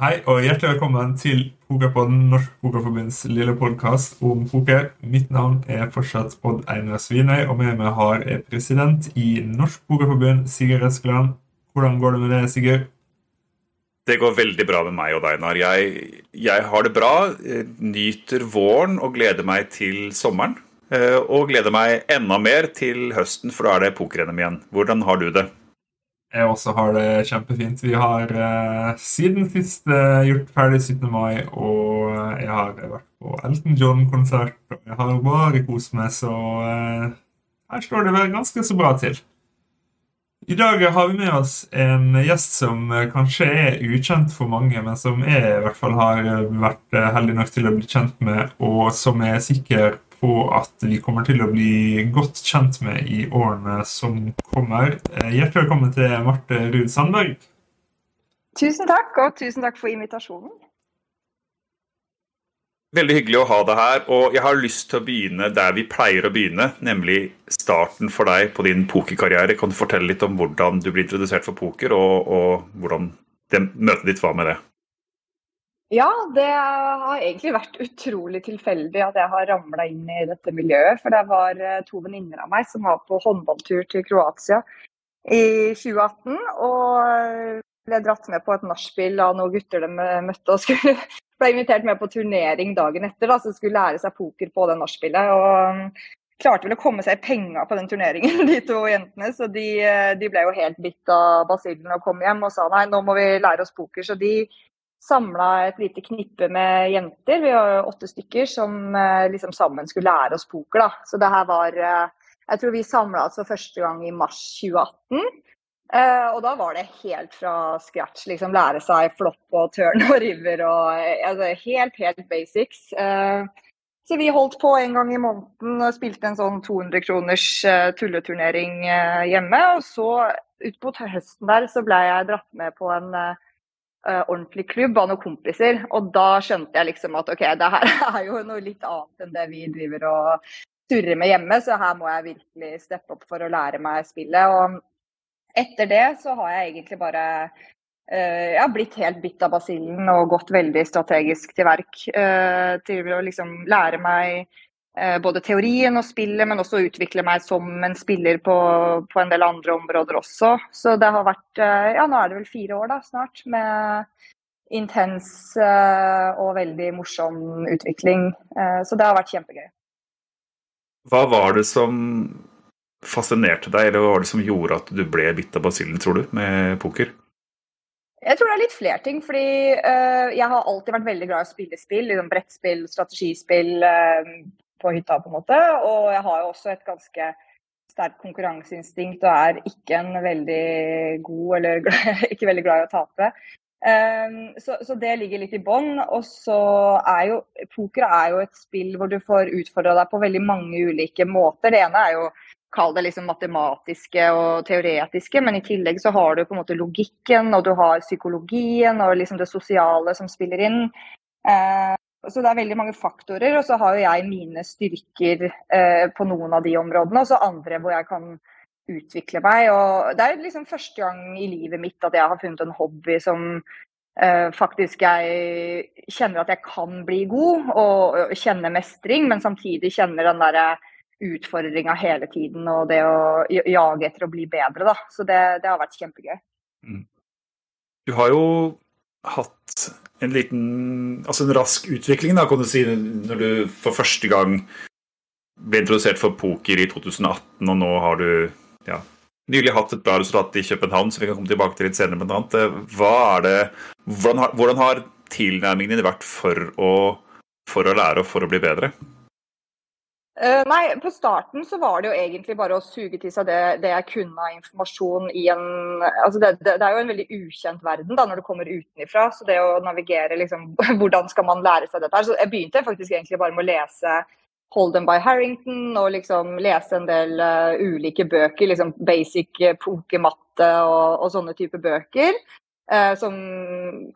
Hei og hjertelig velkommen til Pokerpodden, Norsk Pokerforbunds lille podkast om poker. Mitt navn er fortsatt Odd Einar Svinøy, og med meg har jeg president i Norsk Pokerforbund, Sigurd Eskeland. Hvordan går det med deg, Sigurd? Det går veldig bra med meg og Einar. Jeg, jeg har det bra, nyter våren og gleder meg til sommeren. Eh, og gleder meg enda mer til høsten, for da er det poker-NM igjen. Hvordan har du det? Jeg også har det kjempefint. Vi har eh, siden sist eh, gjort ferdig 17. mai, og uh, jeg har vært på Elton John-konsert. Jeg har bare kost meg, så her står det vel ganske så bra til. I dag har vi med oss en gjest som kanskje er ukjent for mange, men som jeg i hvert fall har vært heldig nok til å bli kjent med, og som jeg er sikker på at vi kommer til å bli godt kjent med i årene som kommer. Eh, hjertelig velkommen til Marte Ruud Sandberg. Tusen takk, og tusen takk for invitasjonen. Veldig hyggelig å ha deg her. og Jeg har lyst til å begynne der vi pleier å begynne, nemlig starten for deg på din pokerkarriere. Kan du fortelle litt om hvordan du ble introdusert for poker, og, og hvordan det, møtet ditt var med det? Ja, det har egentlig vært utrolig tilfeldig at jeg har ramla inn i dette miljøet. For det var eh, to venninner av meg som var på håndballtur til Kroatia i 2018. Og ble dratt med på et nachspiel av noen gutter de møtte og skulle, ble invitert med på turnering dagen etter. Da, så skulle lære seg poker på det nachspielet. Og klarte vel å komme seg i penga på den turneringen, de to jentene. Så de, eh, de ble jo helt bitt av basillen og kom hjem og sa nei, nå må vi lære oss poker. Så de samla et lite knippe med jenter, vi var åtte stykker, som eh, liksom sammen skulle lære oss poker. da. Så det her var eh, Jeg tror vi samla oss for første gang i mars 2018. Eh, og da var det helt fra scratch. liksom Lære seg flopp og turn og river og altså, helt, helt basics. så vi holdt på en gang i måneden og spilte en sånn 200 kroners tulleturnering hjemme. Og så utpå høsten der så ble jeg dratt med på en uh, ordentlig klubb av noen kompiser. Og da skjønte jeg liksom at OK, det her er jo noe litt annet enn det vi driver og surrer med hjemme, så her må jeg virkelig steppe opp for å lære meg spillet. Og etter det så har jeg egentlig bare uh, jeg har blitt helt bitt av basillen og gått veldig strategisk til verk. Uh, til å liksom lære meg Eh, både teorien og spillet, men også utvikle meg som en spiller på, på, en del andre områder også. Så det har vært eh, Ja, nå er det vel fire år da, snart med intens eh, og veldig morsom utvikling. Så det har vært kjempegøy. Hva var det som fascinerte deg, eller hva var det som gjorde at du ble bitt av basillen, tror du, med poker? Jeg tror det er litt flere ting. fordi uh, jeg har alltid vært veldig glad i å spille spill. Liksom brettspill, strategispill, uh, på hytta, på en måte. Og jeg har jo også et ganske sterkt konkurranseinstinkt og er ikke en veldig god eller ikke veldig glad i å tape. Um, så, så, det ligger litt i bånn. Og så er jo poker er jo et spill hvor du får utfordra deg på veldig mange ulike måter. Det ene er jo kall det liksom matematiske og teoretiske, men i tillegg så har du på en måte logikken, og du har psykologien og liksom det sosiale som spiller inn. Uh, så det er veldig mange faktorer. Og så har jo jeg mine styrker eh, på noen av de områdene, og så andre hvor jeg kan utvikle meg. Og det er liksom første gang i livet mitt at jeg har funnet en hobby som eh, faktisk jeg kjenner at jeg kan bli god, og, og kjenner mestring, men samtidig kjenner den derre utfordringa hele tiden og det å jage etter å bli bedre. Da. Så det, det har vært kjempegøy. Mm. Du har jo hatt en liten Altså en rask utvikling, da, kan du si, når du for første gang ble introdusert for poker i 2018, og nå har du ja, nylig hatt et bra resultat i København, som vi kan komme tilbake til litt senere, blant hvordan, har, hvordan har tilnærmingen din vært for å, for å lære og for å bli bedre? Uh, nei, På starten så var det jo egentlig bare å suge til seg det, det jeg kunne av informasjon i en altså det, det, det, er jo en veldig ukjent verden da, når du kommer utenifra. Så det å navigere liksom, Hvordan skal man lære seg dette her? Så jeg begynte faktisk egentlig bare med å lese Holden by Harrington og liksom lese en del uh, ulike bøker. liksom Basic uh, pokermatte og, og sånne type bøker. Som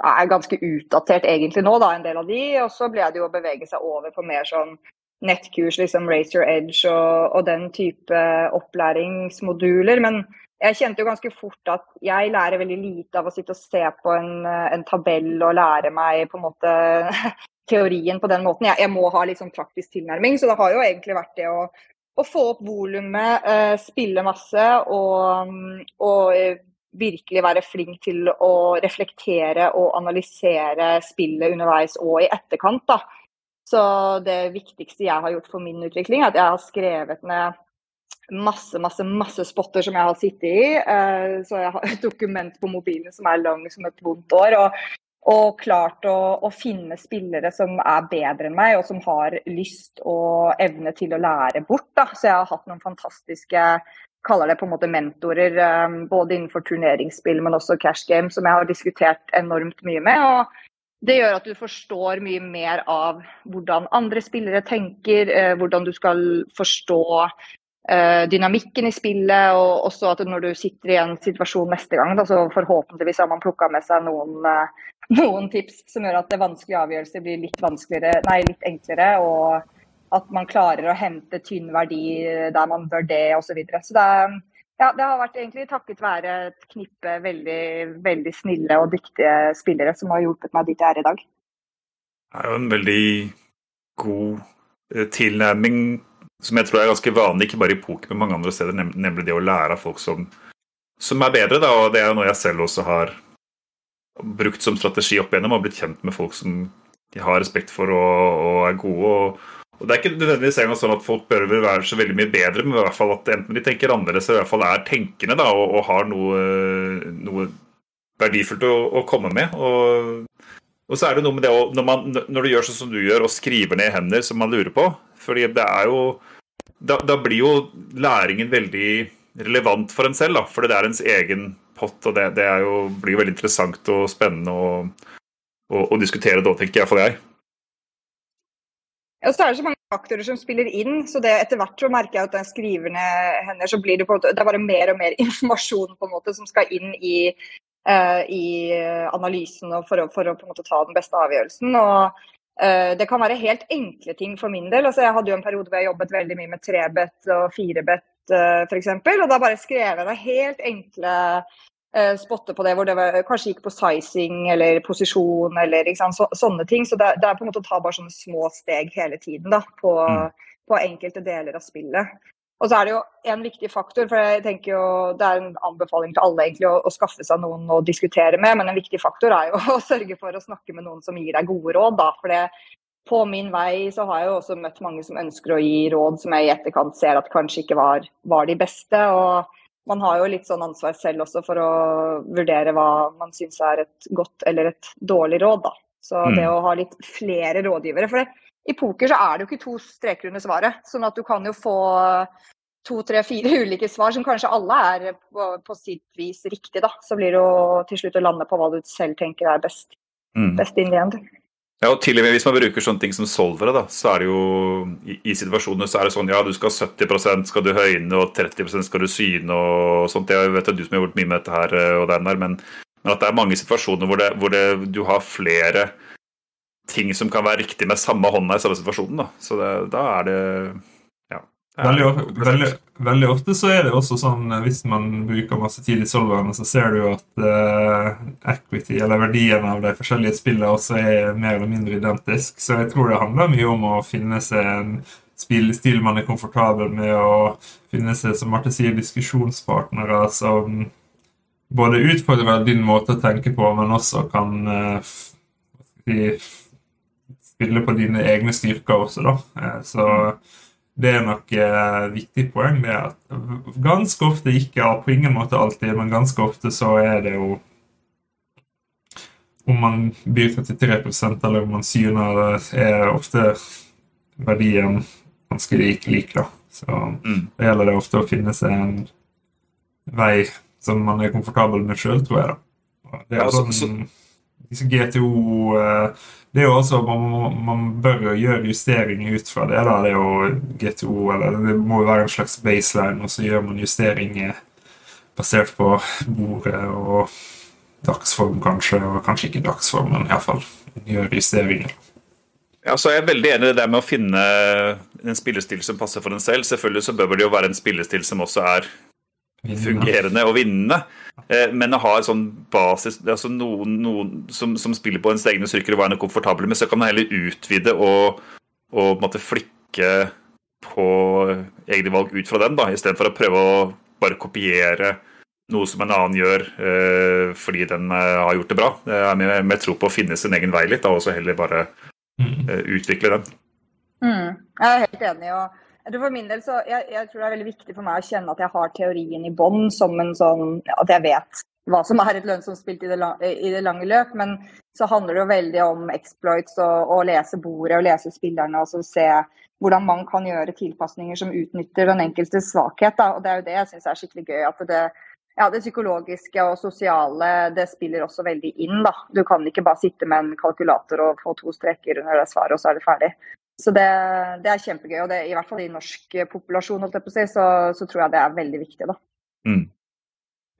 er ganske utdatert egentlig nå, da, en del av de. Og så ble det jo å bevege seg over på mer sånn nettkurs, liksom Race Your Edge og, og, den type opplæringsmoduler. Men jeg kjente jo ganske fort at jeg lærer veldig lite av å sitte og se på en, en tabell og lære meg på en måte teorien på den måten. Jeg, jeg må ha litt sånn praktisk tilnærming. Så det har jo egentlig vært det å, å få opp volumet, eh, spille masse og, og, virkelig være flink til å reflektere og analysere spillet underveis og i etterkant. da. Så det viktigste jeg har gjort for min utvikling, er at jeg har skrevet ned masse, masse masse spotter som jeg har sittet i. Uh, så jeg har et dokument på mobilen som er lang som et vondt år. Og, og klart å, å, finne spillere som er bedre enn meg, og som har lyst og evne til å lære bort. Da. Så jeg har hatt noen fantastiske kaller det på en måte mentorer, um, både innenfor turneringsspill, men også cash game, som jeg har diskutert enormt mye med. og det gjør at du forstår mye mer av hvordan andre spillere tenker, eh, hvordan du skal forstå Eh, dynamikken i spillet, og også at når du sitter i en situasjon neste gang, så forhåpentligvis har man plukka med seg noen, eh, noen, tips som gjør at vanskelige avgjørelser blir litt, nei, litt enklere, og at man klarer å hente tynn verdi der man bør det, osv. Så, videre. så det, ja, det har vært egentlig takket være et knippe veldig, veldig snille og dyktige spillere som har hjulpet meg dit jeg er i dag. Det er jo en veldig god eh, tilnærming som jeg tror er ganske vanlig, ikke bare i poker, men mange andre steder, nemlig det å lære av folk som, som er bedre. Da, og Det er jo noe jeg selv også har brukt som strategi opp igjennom, og blitt kjent med folk som de har respekt for og, og er gode. Og, og, Det er ikke nødvendigvis sånn at folk bør være så veldig mye bedre, men i hvert fall at enten de tenker annerledes eller i hvert fall er tenkende da, og, og har noe, noe verdifullt å, å, komme med. Og, og så er det noe med det å, når, når du gjør sånn som du gjør, og skriver ned hender som man lurer på fordi det er jo da, da, blir jo læringen veldig relevant for en selv, da, fordi det er ens egen pott. og Det, det jo, blir jo veldig interessant og spennende å, å diskutere da, tenker jeg for jeg. Ja, så er det så mange faktorer som spiller inn, så det etter hvert så merker jeg at den skriverne henne, så blir det på en måte, det er bare mer og mer informasjon på en måte som skal inn i, uh, i analysen for å, for å, på en måte ta den beste avgjørelsen. og Eh, det kan være helt enkle ting for min del. Altså, jeg hadde jo en periode hvor jeg jobbet veldig mye med trebett og firebett uh, f.eks. Og da bare skrev jeg ned helt enkle uh, spotter på det, hvor det var, kanskje gikk på sizing eller posisjon eller sant, så, sånne ting. Så det, det, er på en måte å ta bare sånne små steg hele tiden da, på, mm. på enkelte deler av spillet. Og så er det jo en viktig faktor, for jeg tenker jo det er en anbefaling til alle egentlig å, å, skaffe seg noen å diskutere med, men en viktig faktor er jo å sørge for å snakke med noen som gir deg gode råd. da, for det, på min vei så har jeg jo også møtt mange som ønsker å gi råd som jeg i etterkant ser at kanskje ikke var, var de beste. og man har jo litt sånn ansvar selv også for å vurdere hva man syns er et godt eller et dårlig råd. da. Så mm. det å ha litt flere rådgivere. For det, i poker så er det jo ikke to streker under svaret. Sånn at du kan jo få to, tre, fire ulike svar som kanskje alle er på, på sitt vis riktig, da. Så blir det jo til slutt å lande på hva du selv tenker er best, mm. best in the end. Ja, og til og med Hvis man bruker sånne ting som solvere, da, så er det jo i, i situasjoner så er det sånn ja, du skal 70% skal du høyne og 30% skal du syne og sånt. Jeg vet at du som har gjort mye med dette her eh, og den der, men, men at det er mange situasjoner hvor, det, hvor det, du har flere ting som kan være riktig med samme hånda i samme situasjonen. Da. Så det, da er det Veldig, veldig, veldig, ofte så er det også sånn eh, hvis man bruker masse tid i solverne, så ser du jo at uh, equity, eller verdien av de forskjellige spillene, også er mer eller mindre identisk. Så jeg tror det handler mye om å finne seg en spillestil man er komfortabel med, og finne seg, som Marte sier, diskusjonspartnere som både utfordrer din måte å tenke på, men også kan uh, spille på dine egne styrker også, da. Så det er nok eh, viktig poeng. det at Ganske ofte ikke, ja, på ingen måte alltid, men ganske ofte så er det jo Om man byr 33 eller om man syner, det, er ofte verdien ganske lik, lik da. Så mm. det gjelder det ofte å finne seg en vei som man er komfortabel med sjøl, tror jeg. da. Det er ja, sånn, så, så... Disse GTO eh, det er jo også, man, man, bør jo gjøre justeringer ut fra det. da, Det er jo GTO, eller det må jo være en slags baseline, og så gjør man justeringer basert på bordet og dagsform, kanskje. Og kanskje ikke dagsform, men iallfall gjøre justeringer. Ja, så er jeg veldig enig i det med å finne en spillestil som passer for en selv. Selvfølgelig så bør det jo være en spillestil som også er fungerende og vinnende. Eh, men å ha en sånn basis altså noen, noen som, som, spiller på ens egne styrker og hva en er komfortabel med, så kan man heller utvide og, og på en måte flikke på egne valg ut fra den, da, istedenfor å prøve å bare kopiere noe som en annen gjør eh, fordi den eh, har gjort det bra. Det er med, med tro på å finne sin egen vei litt, da, og så heller bare mm. eh, utvikle den. Mm, jeg er helt enig. og for min del så, jeg, jeg, tror det er veldig viktig for meg å kjenne at jeg har teorien i bånn, som en sånn At jeg vet hva som er et lønnsomt spill i, i, det lange løp. Men så handler det jo veldig om exploits og å lese bordet og lese spillerne og så se hvordan man kan gjøre tilpasninger som utnytter den enkeltes svakhet. Da. Og det er jo det jeg syns er skikkelig gøy. at det, ja, det psykologiske og sosiale det spiller også veldig inn. da. Du kan ikke bare sitte med en kalkulator og få to streker under det svaret, og så er det ferdig. Så det, det er kjempegøy. Og det, i hvert fall i norsk populasjon, holdt jeg på å si, så, så tror jeg det er veldig viktig. da. Mm.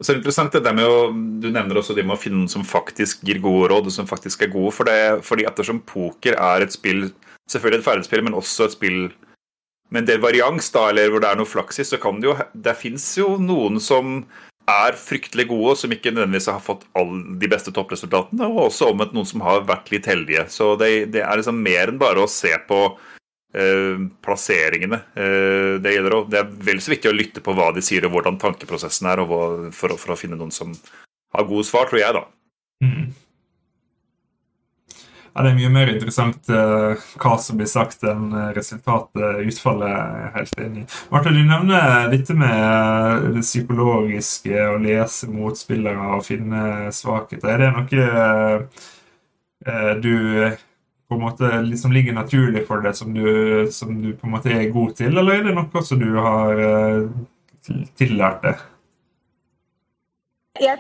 Så er interessant det med å, Du nevner også det med å finne noen som faktisk gir gode råd, og som faktisk er gode. For det, fordi ettersom poker er et spill, selvfølgelig et ferdigspill, men også et spill med en del varians, da, eller hvor det er noe flaks i, så kan det jo Det fins jo noen som er fryktelig gode, som ikke nødvendigvis har fått de beste toppresultatene. Og også omvendt noen som har vært litt heldige. Så det, det er liksom mer enn bare å se på eh, plasseringene. Eh, det, gjelder det er vel så viktig å lytte på hva de sier og hvordan tankeprosessen er, hva, for, for, å finne noen som har gode svar, tror jeg, da. Mm. Ja, Det er mye mer interessant uh, hva som blir sagt, enn eh, resultatet, utfallet. helt helt enig Martha, du nevner dette med det psykologiske, å lese motspillere og finne svakheter. Er det noe uh, du på en måte liksom ligger naturlig for deg, som du, som du på en måte er god til, eller er det noe som du har uh, tillært deg? Jeg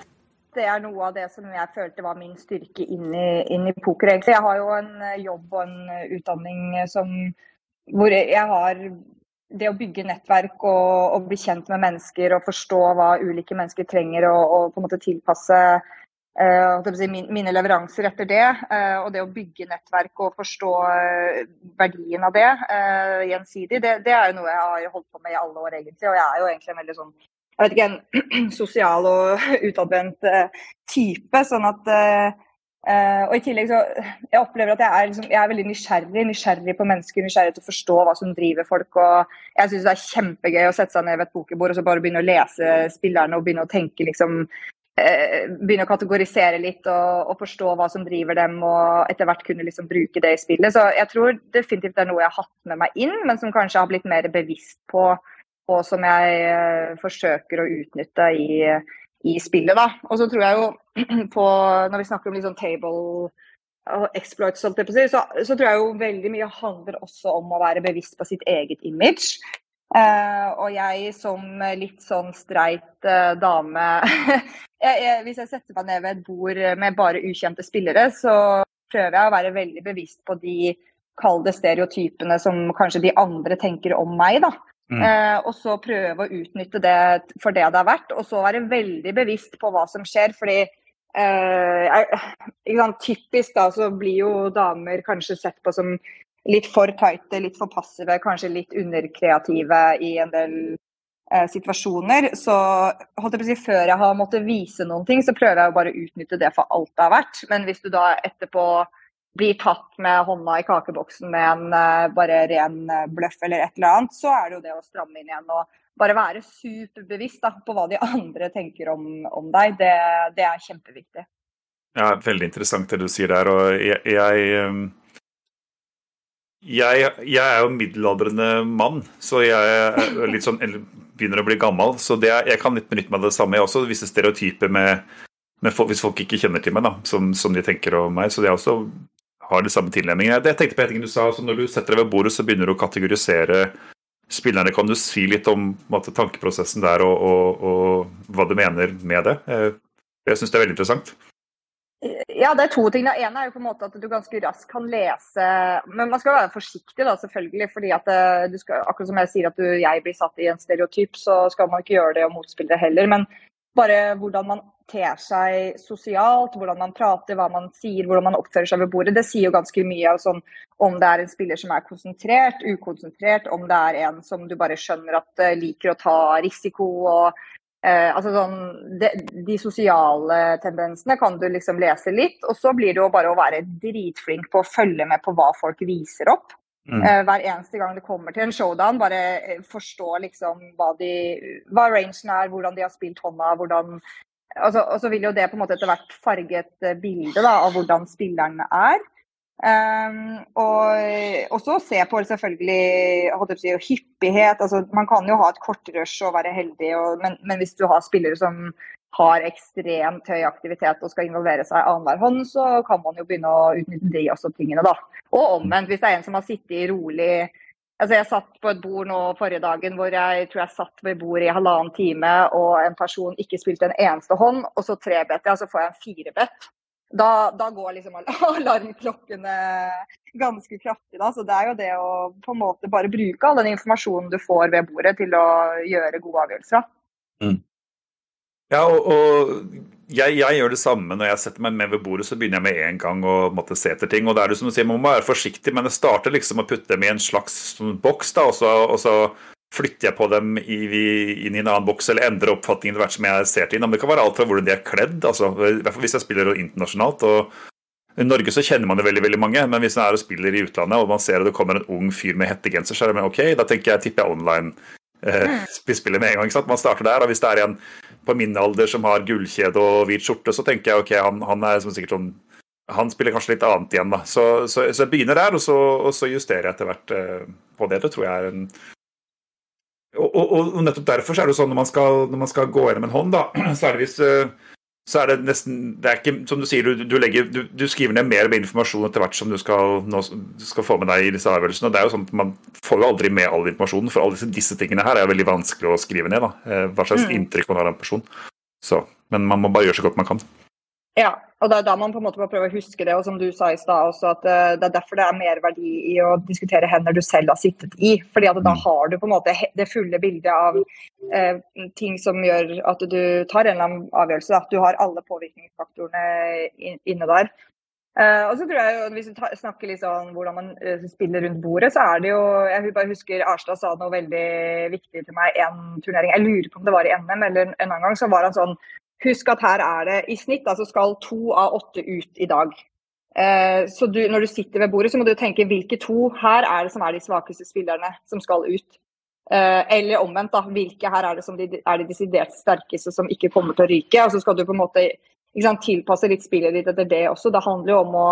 det er noe av det som jeg følte var min styrke inn i, inn i poker. egentlig. Jeg har jo en eh, jobb og en eh, utdanning som, hvor jeg har det å bygge nettverk og, og, bli kjent med mennesker og forstå hva ulike mennesker trenger, og, og på en måte tilpasse uh, min, mine leveranser etter det. Uh, og det å bygge nettverk og forstå uh, verdien av det gjensidig, det, det, er jo noe jeg har holdt på med i alle år, egentlig. Og jeg er jo egentlig en veldig sånn jeg vet ikke, en sosial og utadvendt uh, type. sånn at uh, Og i tillegg så Jeg opplever at jeg er, liksom, jeg er veldig nysgjerrig. Nysgjerrig på mennesker, nysgjerrig til å forstå hva som driver folk. og Jeg syns det er kjempegøy å sette seg ned ved et pokerbord og så bare begynne å lese spillerne og begynne å tenke liksom begynne å kategorisere litt og, og, forstå hva som driver dem, og etter hvert kunne liksom bruke det i spillet. Så jeg tror definitivt det er noe jeg har hatt med meg inn, men som kanskje har blitt mer bevisst på og som jeg eh, forsøker å utnytte i, i spillet. Da. Og så tror jeg jo på, når vi snakker om liksom table og exploits, så, så, tror jeg jo veldig mye handler også om å være bevisst på sitt eget image. Uh, og jeg som litt sånn streit uh, dame jeg, jeg, Hvis jeg setter meg ned ved et bord med bare ukjente spillere, så prøver jeg å være veldig bevisst på de kalde stereotypene som kanskje de andre tenker om meg. da. Mm. Eh, og så prøve å utnytte det for det det har vært, og så være veldig bevisst på hva som skjer. fordi eh, sant, Typisk da så blir jo damer kanskje sett på som litt for tighte, litt for passive, kanskje litt underkreative i en del eh, situasjoner. Så holdt jeg på å si, før jeg har måttet vise noen ting, så prøver jeg å bare utnytte det for alt det har vært. Men hvis du da etterpå blir tatt med hånda i kakeboksen med en uh, bare ren uh, bløff eller et eller annet, så er det jo det å stramme inn igjen og bare være superbevisst da, på hva de andre tenker om, om deg. Det, det, er kjempeviktig. Ja, Veldig interessant det du sier der. og jeg, jeg, um, jeg, jeg er jo middelaldrende mann, så jeg er litt sånn, begynner å bli gammel. Så det, jeg kan litt benytte meg av det samme. Jeg også visse stereotyper med, med folk, hvis folk ikke kjenner til meg, da, som, som de tenker om meg. Så det er også har de samme tilnærmingene. Jeg tenkte på en ting du sa, altså Når du setter deg ved bordet, så begynner du å kategorisere spillerne. Kan du si litt om måte, tankeprosessen der, og, og, og, hva du mener med det? Eh, jeg syns det er veldig interessant. Ja, det er to ting. Det ene er jo på en måte at du ganske raskt kan lese Men man skal være forsiktig, da, selvfølgelig. fordi at eh, du skal, Akkurat som jeg sier at du, jeg blir satt i en stereotyp, så skal man ikke gjøre det og motspille det heller. Men bare hvordan man ter seg sosialt, hvordan man prater, hva man sier, hvordan man oppfører seg ved bordet. Det sier jo ganske mye sånn, om det er en spiller som er konsentrert, ukonsentrert, om det er en som du bare skjønner at uh, liker å ta risiko og Eh, altså sånn, de, de, sosiale tendensene kan du liksom lese litt, og så blir det jo bare å være dritflink på å følge med på hva folk viser opp. Mm. Eh, hver eneste gang det kommer til en showdown, bare eh, forstå liksom hva, de, hva rangen er, hvordan de har spilt hånda, hvordan altså, Og så vil jo det på en måte etter hvert farge et eh, bilde da, av hvordan spilleren er. Um, og også se på selvfølgelig si, hyppighet. Altså, man kan jo ha et kortrush og være heldig, og, men, men, hvis du har spillere som har ekstremt høy aktivitet og skal involvere seg annenhver hånd, så kan man jo begynne å utnytte de også tingene, da. Og omvendt, hvis det er en som har sittet rolig Altså jeg satt på et bord nå forrige dagen hvor jeg tror jeg satt ved bordet i halvannen time, og en person ikke spilte en eneste hånd, og så trebet jeg, og så får jeg en firebett da, da, går liksom alarmklokkene ganske kraftig. Da. Så det er jo det å på en måte bare bruke all den informasjonen du får ved bordet til å gjøre gode avgjørelser. Mm. Ja, og, og jeg, jeg, gjør det samme når jeg setter meg med ved bordet. Så begynner jeg med en gang å måtte se etter ting. og det er det som du sier, Man må være forsiktig, men det starter liksom å putte dem i en slags sånn boks. da, og så, og så flytter jeg på dem i, inn i en annen boks eller endrer oppfatningen hvert som jeg ser til. Men det kan være alt fra hvordan de er kledd, altså, i hvert fall hvis jeg spiller internasjonalt. og I Norge så kjenner man det veldig veldig mange, men hvis man er og spiller i utlandet og man ser at det kommer en ung fyr med hettegenser, så er det med OK, da tenker jeg, tipper jeg online eh, mm. spiller med en gang. ikke sant? Man starter der. og Hvis det er en på min alder som har gullkjede og hvit skjorte, så tenker jeg OK, han, han er sikkert sånn han spiller kanskje litt annet igjen, da. Så, så, så jeg begynner der, og så, og så justerer jeg etter hvert eh, på det. Det tror jeg er en og, og, og, nettopp derfor er det sånn når man skal, når man skal gå gjennom en hånd, da, så er det hvis eh, så er det nesten det er ikke, Som du sier, du, du, legger, du, du skriver ned mer og mer informasjon etter hvert som du skal, nå, skal, få med deg i disse avgjørelsene. det er jo sånn at Man får jo aldri med all informasjonen, for alle disse, disse tingene her er veldig vanskelig å skrive ned. da, eh, Hva slags mm. inntrykk man har av en person. Så, men man må bare gjøre så godt man kan. Ja, og det er da man på en måte må prøve å huske det. Og som du sa i stad også, at eh, det er derfor det er mer verdi i å diskutere hender du selv har sittet i. fordi at da mm. har du på en måte det fulle bildet av eh, ting som gjør at du tar en eller annen avgjørelse. At du har alle påvirkningsfaktorene inne der. Uh, og så tror jeg jo, Hvis vi snakker litt sånn hvordan man uh, spiller rundt bordet, så er det jo Jeg bare husker Arstad sa noe veldig viktig til meg en turnering. Jeg lurer på om det var i NM eller en annen gang. Så var han sånn Husk at her er det i snitt altså skal to av åtte ut i dag. Eh, så du, når du sitter ved bordet, så må du tenke hvilke to her er det som er de svakeste spillerne som skal ut. Eh, eller omvendt, da. Hvilke her er det som de, er de desidert sterkeste som ikke kommer til å ryke. Og så skal du på en måte sant, tilpasse litt spillet ditt etter det også. Det handler jo om å,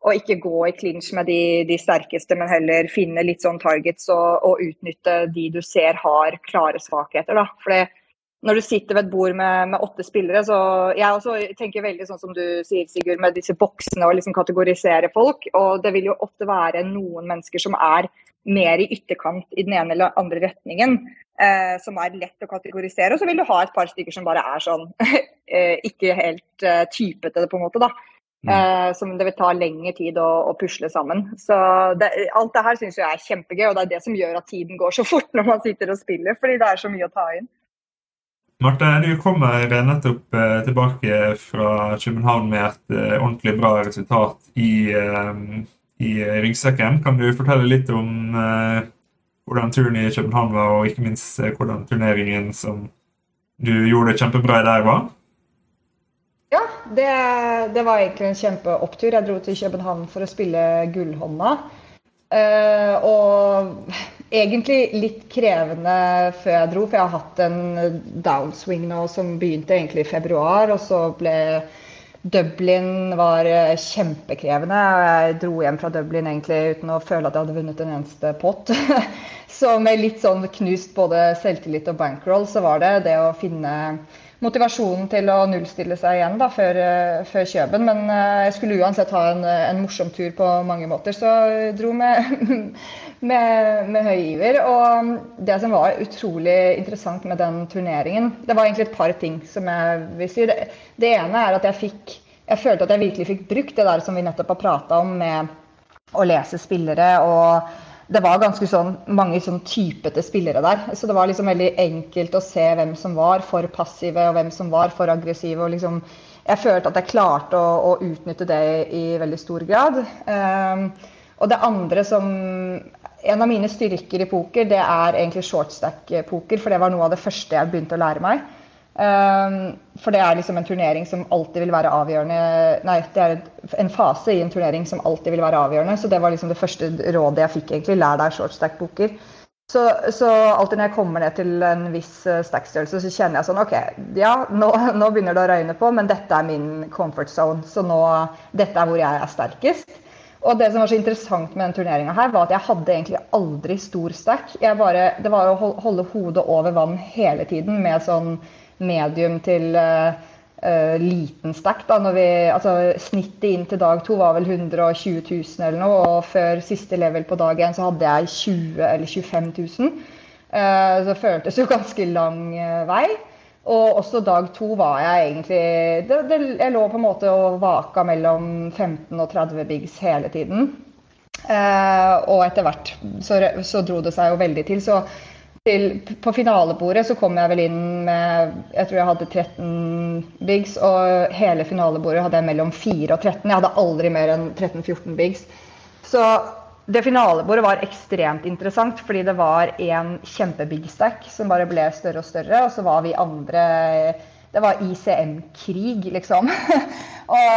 å ikke gå i clinch med de, de, sterkeste, men heller finne litt sånn targets og, og, utnytte de du ser har klare svakheter. da. For det, når du sitter ved et bord med, med, åtte spillere, så Jeg også tenker veldig sånn som du sier, Sigurd, med disse boksene og liksom kategorisere folk. Og det vil jo ofte være noen mennesker som er mer i ytterkant i den ene eller andre retningen. Eh, som er lett å kategorisere. Og så vil du ha et par stykker som bare er sånn eh, ikke helt eh, typete, på en måte. da. Mm. Eh, som det vil ta lengre tid å, å pusle sammen. Så det, Alt det her syns jeg er kjempegøy, og det er det som gjør at tiden går så fort når man sitter og spiller. Fordi det er så mye å ta inn. Marte, du kommer nettopp eh, tilbake fra København med et eh, ordentlig bra resultat i, eh, i ryggsekken. Kan du fortelle litt om hvordan turen i København var, og ikke minst hvordan turneringen som du gjorde kjempebra i der, var? Ja, det, det, var egentlig en kjempeopptur. Jeg dro til København for å spille Gullhånda. Og egentlig litt krevende før jeg dro, for jeg har hatt en downswing nå som begynte egentlig i februar. Og så ble Dublin var eh, kjempekrevende. og Jeg dro hjem fra Dublin egentlig uten å føle at jeg hadde vunnet en eneste pott. så med litt sånn knust både selvtillit og bankroll, så var det det å finne motivasjonen til å nullstille seg igjen da, før, eh, før Kjøben. Men eh, jeg skulle uansett ha en, en, morsom tur på mange måter, så dro med, med, med, høy iver. Og det som var utrolig interessant med den turneringen, det var egentlig et par ting som jeg vil si. Det, det ene er at jeg fikk Jeg følte at jeg virkelig fikk brukt det der som vi nettopp har prata om, med å lese spillere. og det var ganske sånn mange sånn typete spillere der. Så det var liksom veldig enkelt å se hvem som var for passive, og hvem som var for aggressive. og liksom jeg følte at jeg klarte å, å utnytte det i, veldig stor grad. Um, og det andre som En av mine styrker i poker, det er egentlig shortstack-poker. For det var noe av det første jeg begynte å lære meg. Um, for det er liksom en turnering som alltid vil være avgjørende Nei, det er en fase i en turnering som alltid vil være avgjørende. Så det var liksom det første rådet jeg fikk, egentlig. Lær deg shortstack-boker. Så, så, alltid når jeg kommer ned til en viss uh, stack-størrelse, så kjenner jeg sånn OK, ja, nå, nå, begynner det å røyne på, men dette er min comfort zone. Så nå, dette er hvor jeg er sterkest. Og det som var så interessant med den turneringa her, var at jeg hadde egentlig aldri stor stack. Bare, det var å holde hodet over vann hele tiden med sånn medium til uh, uh, liten stack. Da, vi, altså, snittet inn til dag to var vel 120 000 eller noe, og før siste level på dag én så hadde jeg 20 eller 25 000. Uh, så føltes jo ganske lang vei. Og også dag to var jeg egentlig det, det, Jeg lå på en måte og vaka mellom 15 og 30 bigs hele tiden. Eh, og etter hvert så, så, dro det seg jo veldig til. Så til, på finalebordet så kom jeg vel inn med Jeg tror jeg hadde 13 bigs, og hele finalebordet hadde jeg mellom 4 og 13. Jeg hadde aldri mer enn 13-14 bigs. Så det finalebordet var ekstremt interessant, fordi det var en kjempebig stack som bare ble større og større. Og så var vi andre Det var ICM-krig, liksom. og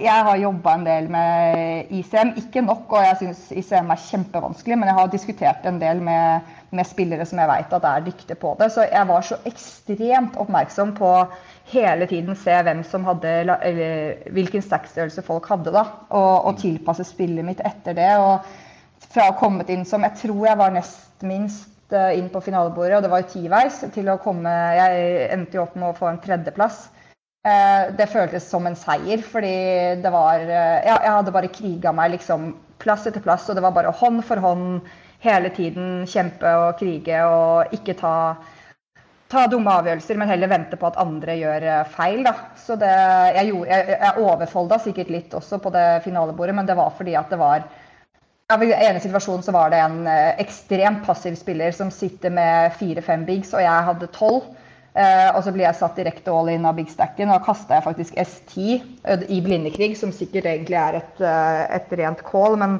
jeg har jobba en del med ICM. Ikke nok, og jeg syns ICM er kjempevanskelig, men jeg har diskutert en del med, med spillere som jeg vet at er dyktige på det. Så jeg var så ekstremt oppmerksom på hele tiden se hvem som hadde, eller hvilken stackstørrelse folk hadde, da, og, og tilpasse spillet mitt etter det. og fra å ha kommet inn som Jeg tror jeg var nest minst inn på finalebordet, og det var jo tiveis, til å komme Jeg endte jo opp med å få en tredjeplass. Eh, det føltes som en seier, fordi det var eh, Ja, jeg hadde bare kriga meg liksom plass etter plass, og det var bare hånd for hånd hele tiden kjempe og krige og ikke ta ta dumme avgjørelser, men heller vente på at andre gjør feil. Da. Så det, jeg, gjorde, jeg, jeg overfolda sikkert litt også på det finalebordet, men det var fordi at det var ja, I ene situasjonen så var det en eh, ekstremt passiv spiller som sitter med fire-fem bigs, og jeg hadde tolv. Eh, og så blir jeg satt direkte all in av big stacken, og kasta jeg faktisk S10 eh, i blindekrig, som sikkert egentlig er et, eh, et, rent call, men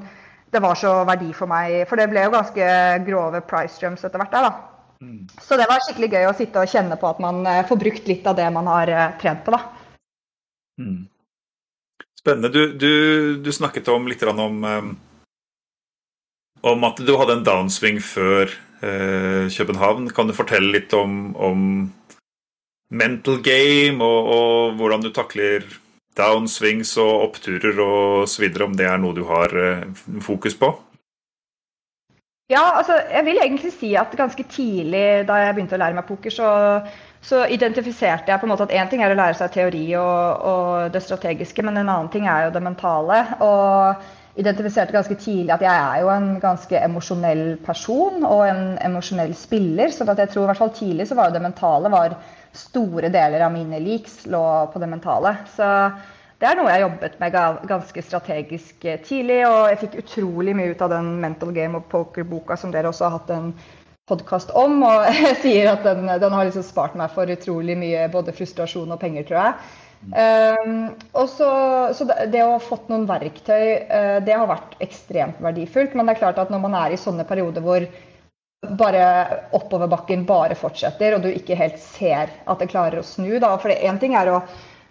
det var så verdi for meg. For det ble jo ganske grove price jumps etter hvert der, da. Mm. Så det var skikkelig gøy å sitte og kjenne på at man får brukt litt av det man har trent på, da. Mm. Spennende. Du, du, du, snakket om litt om um om at du hadde en downswing før eh, København. Kan du fortelle litt om, om mental game, og, og, hvordan du takler downswings og oppturer osv., om det er noe du har eh, fokus på? Ja, altså, jeg vil egentlig si at ganske tidlig da jeg begynte å lære meg poker, så, så identifiserte jeg på en måte at én ting er å lære seg teori og, og det strategiske, men en annen ting er jo det mentale. og identifiserte ganske tidlig at jeg er jo en ganske emosjonell person og en emosjonell spiller. Så jeg tror i hvert fall tidlig så var det mentale var store deler av mine leaks lå på det mentale. Så det er noe jeg jobbet med ganske strategisk tidlig. Og jeg fikk utrolig mye ut av den Mental Game of Poker-boka som dere også har hatt en podkast om. Og jeg sier at den, den har liksom spart meg for utrolig mye både frustrasjon og penger, tror jeg. Um, og så, så det, det, å ha fått noen verktøy, uh, det har vært ekstremt verdifullt. Men det er klart at når man er i sånne perioder hvor bare oppoverbakken bare fortsetter, og du ikke helt ser at det klarer å snu da, For én ting er å,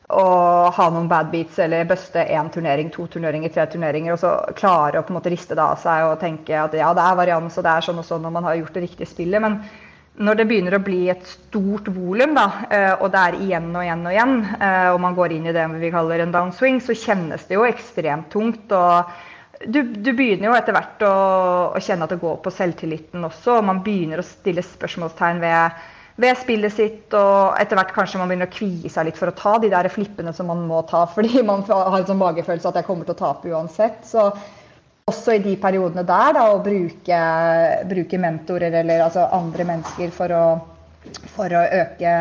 å, ha noen bad beats eller buste én turnering, to turneringer, tre turneringer, og så klare å på en måte riste det av seg og tenke at ja, det er varians og det er sånn og sånn når man har gjort det riktige spillet. men når det begynner å bli et stort volum, eh, og det er igjen og igjen og igjen, eh, og man går inn i det vi kaller en downswing, så kjennes det jo ekstremt tungt. og du, du begynner jo etter hvert å, å, kjenne at det går på selvtilliten også. og Man begynner å stille spørsmålstegn ved, ved, spillet sitt. Og etter hvert kanskje man begynner å kvie seg litt for å ta de der flippene som man må ta fordi man har en sånn magefølelse at jeg kommer til å tape uansett. Så også i de periodene der da, å bruke, bruke mentorer eller altså andre mennesker for å, for å øke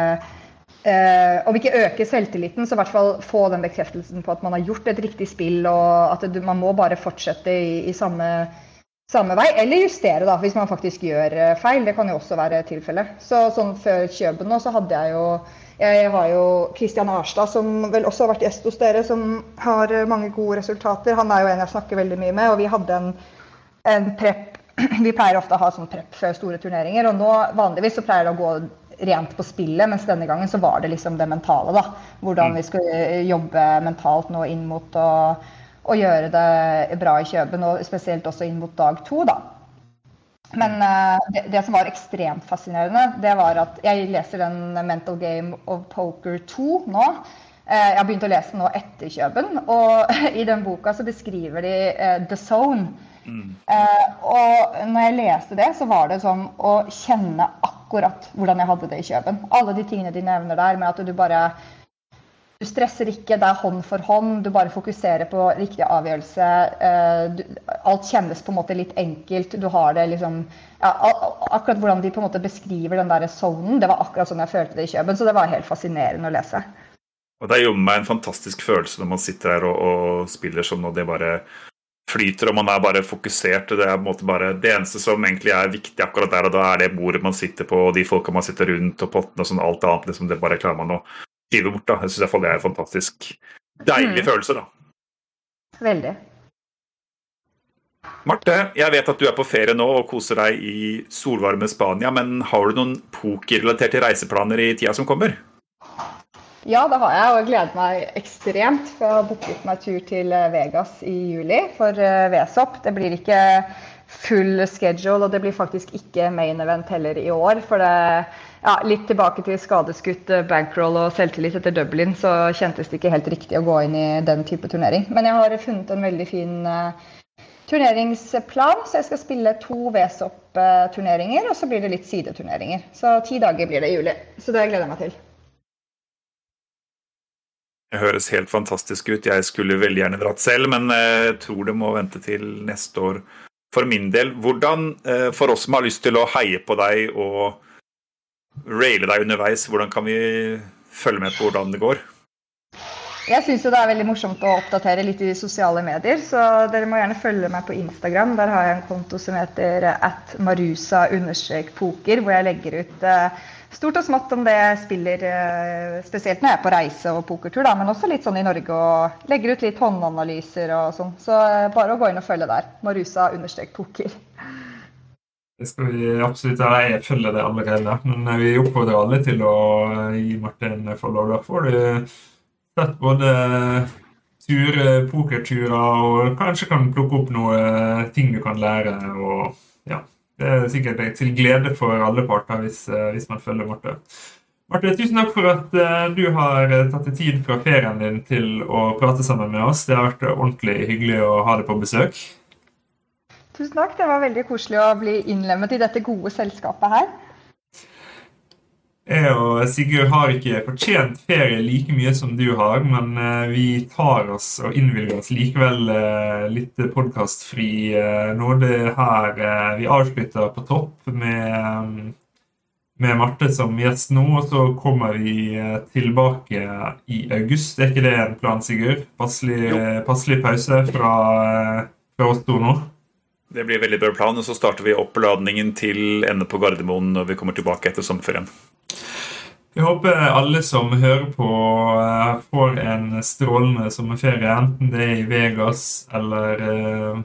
eh, Om ikke øke selvtilliten, så i hvert fall få den bekreftelsen på at man har gjort et riktig spill, og at det, man må bare fortsette i, i samme, samme, vei. Eller justere, da, hvis man faktisk gjør eh, feil. Det kan jo også være tilfellet. Så sånn før Kjøben nå, så hadde jeg jo jeg har jo Kristian Arstad, som vel også har vært gjest hos dere, som har mange gode resultater. Han er jo en jeg snakker veldig mye med, og vi hadde en, en prep Vi pleier ofte å ha sånn prep før store turneringer, og nå vanligvis så pleier det å gå rent på spillet, mens denne gangen så var det liksom det mentale. da. Hvordan Mm. vi skulle jobbe mentalt nå inn mot å, å gjøre det bra i Kjøben, og spesielt også inn mot dag to. da. Men uh, det, det som var ekstremt fascinerende, det var at jeg leser den Mental Game of Poker 2 nå. Uh, jeg har begynt å lese den nå etter Kjøben, og i den boka så beskriver de uh, The Zone. Eh, og når jeg leste det, så var det som å kjenne akkurat hvordan jeg hadde det i Kjøben. Alle de tingene de nevner der, med at du bare du stresser ikke, det er hånd for hånd, du bare fokuserer på riktig avgjørelse. eh, du, alt kjennes på en måte litt enkelt. Du har det liksom ja, Akkurat hvordan de på en måte beskriver den der sonen, det var akkurat sånn jeg følte det i Kjøben. Så det var helt fascinerende å lese. Og det er jo meg en fantastisk følelse når man sitter her og, og spiller sånn, og det bare flyter, og man er bare fokusert. Det er på en måte bare det eneste som egentlig er viktig akkurat der og da, er det bordet man sitter på, og de folka man sitter rundt, og pottene og sånn. Alt annet liksom, det bare klarer man å skyve bort. da. Jeg syns iallfall det er en fantastisk deilig Mm. følelse, da. Veldig. Marte, jeg vet at du er på ferie nå og koser deg i solvarme Spania, men har du noen pokerrelaterte reiseplaner i tida som kommer? Ja, det har jeg, og jeg gleder meg ekstremt. For jeg har booket meg tur til eh, Vegas i juli for eh, VSOP. Det blir ikke full schedule, og det blir faktisk ikke main event heller i år. For det, ja, litt tilbake til skadeskutt eh, bankroll og selvtillit etter Dublin, så kjentes det ikke helt riktig å gå inn i den type turnering. Men jeg har funnet en veldig fin turneringsplan, så jeg skal spille to VSOP-turneringer, og så blir det litt sideturneringer. Så ti dager blir det i juli. Så det gleder jeg meg til. Det høres helt fantastisk ut. Jeg skulle veldig gjerne dratt selv, men eh, jeg tror det må vente til neste år. For min del, hvordan, eh, for oss som har lyst til å heie på deg og raile deg underveis, hvordan kan vi følge med på hvordan det går? Jeg syns det er veldig morsomt å oppdatere litt i sosiale medier, så dere må gjerne følge meg på Instagram. Der har jeg en konto som heter at marusa-poker, hvor jeg legger ut eh, stort og smått om det spiller, eh, spesielt når jeg er på reise og pokertur, da, men også litt sånn i Norge og legger ut litt håndanalyser og sånn. Så eh, bare å gå inn og følge der. Marusa-poker. Det skal vi absolutt gjøre. Jeg følger det allerede. Men eh, vi oppfordrer alle til å gi Martin follow. Da får du sett både tur, pokerturer og kanskje kan plukke opp noe ting du kan lære. og ja, Det er sikkert til glede for alle parter hvis, eh, hvis man følger Marte. Marte, tusen takk for at eh, du har eh, tatt deg tid fra ferien din til å prate sammen med oss. Det har vært ordentlig hyggelig å ha deg på besøk. Tusen takk. Det var veldig koselig å bli innlemmet i dette gode selskapet her. Jeg og Sigurd har ikke fortjent ferie like mye som du har, men eh, vi tar oss og innvilger oss likevel eh, litt podkastfri nåde nå. Det er her eh, vi avslutter på topp med, med Marte som gjest nå, og så kommer vi eh, tilbake i august. Er ikke det en plan, Sigurd? Passelig, passelig pause fra, eh, fra oss to nå? Det blir veldig bra plan, og så starter vi oppladningen til ende på Gardermoen når vi kommer tilbake etter sommerferien. Jeg håper alle som hører på, eh, får en strålende sommerferie, enten det er i Vegas eller eh,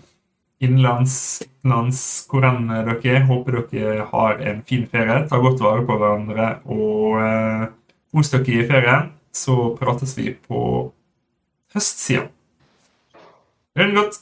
innenlands, utenlands, hvor enn dere er. Håper dere har en fin ferie. Ta godt vare på hverandre og eh, kos dere i ferien. Så prates vi på høstsida. Gjør det godt.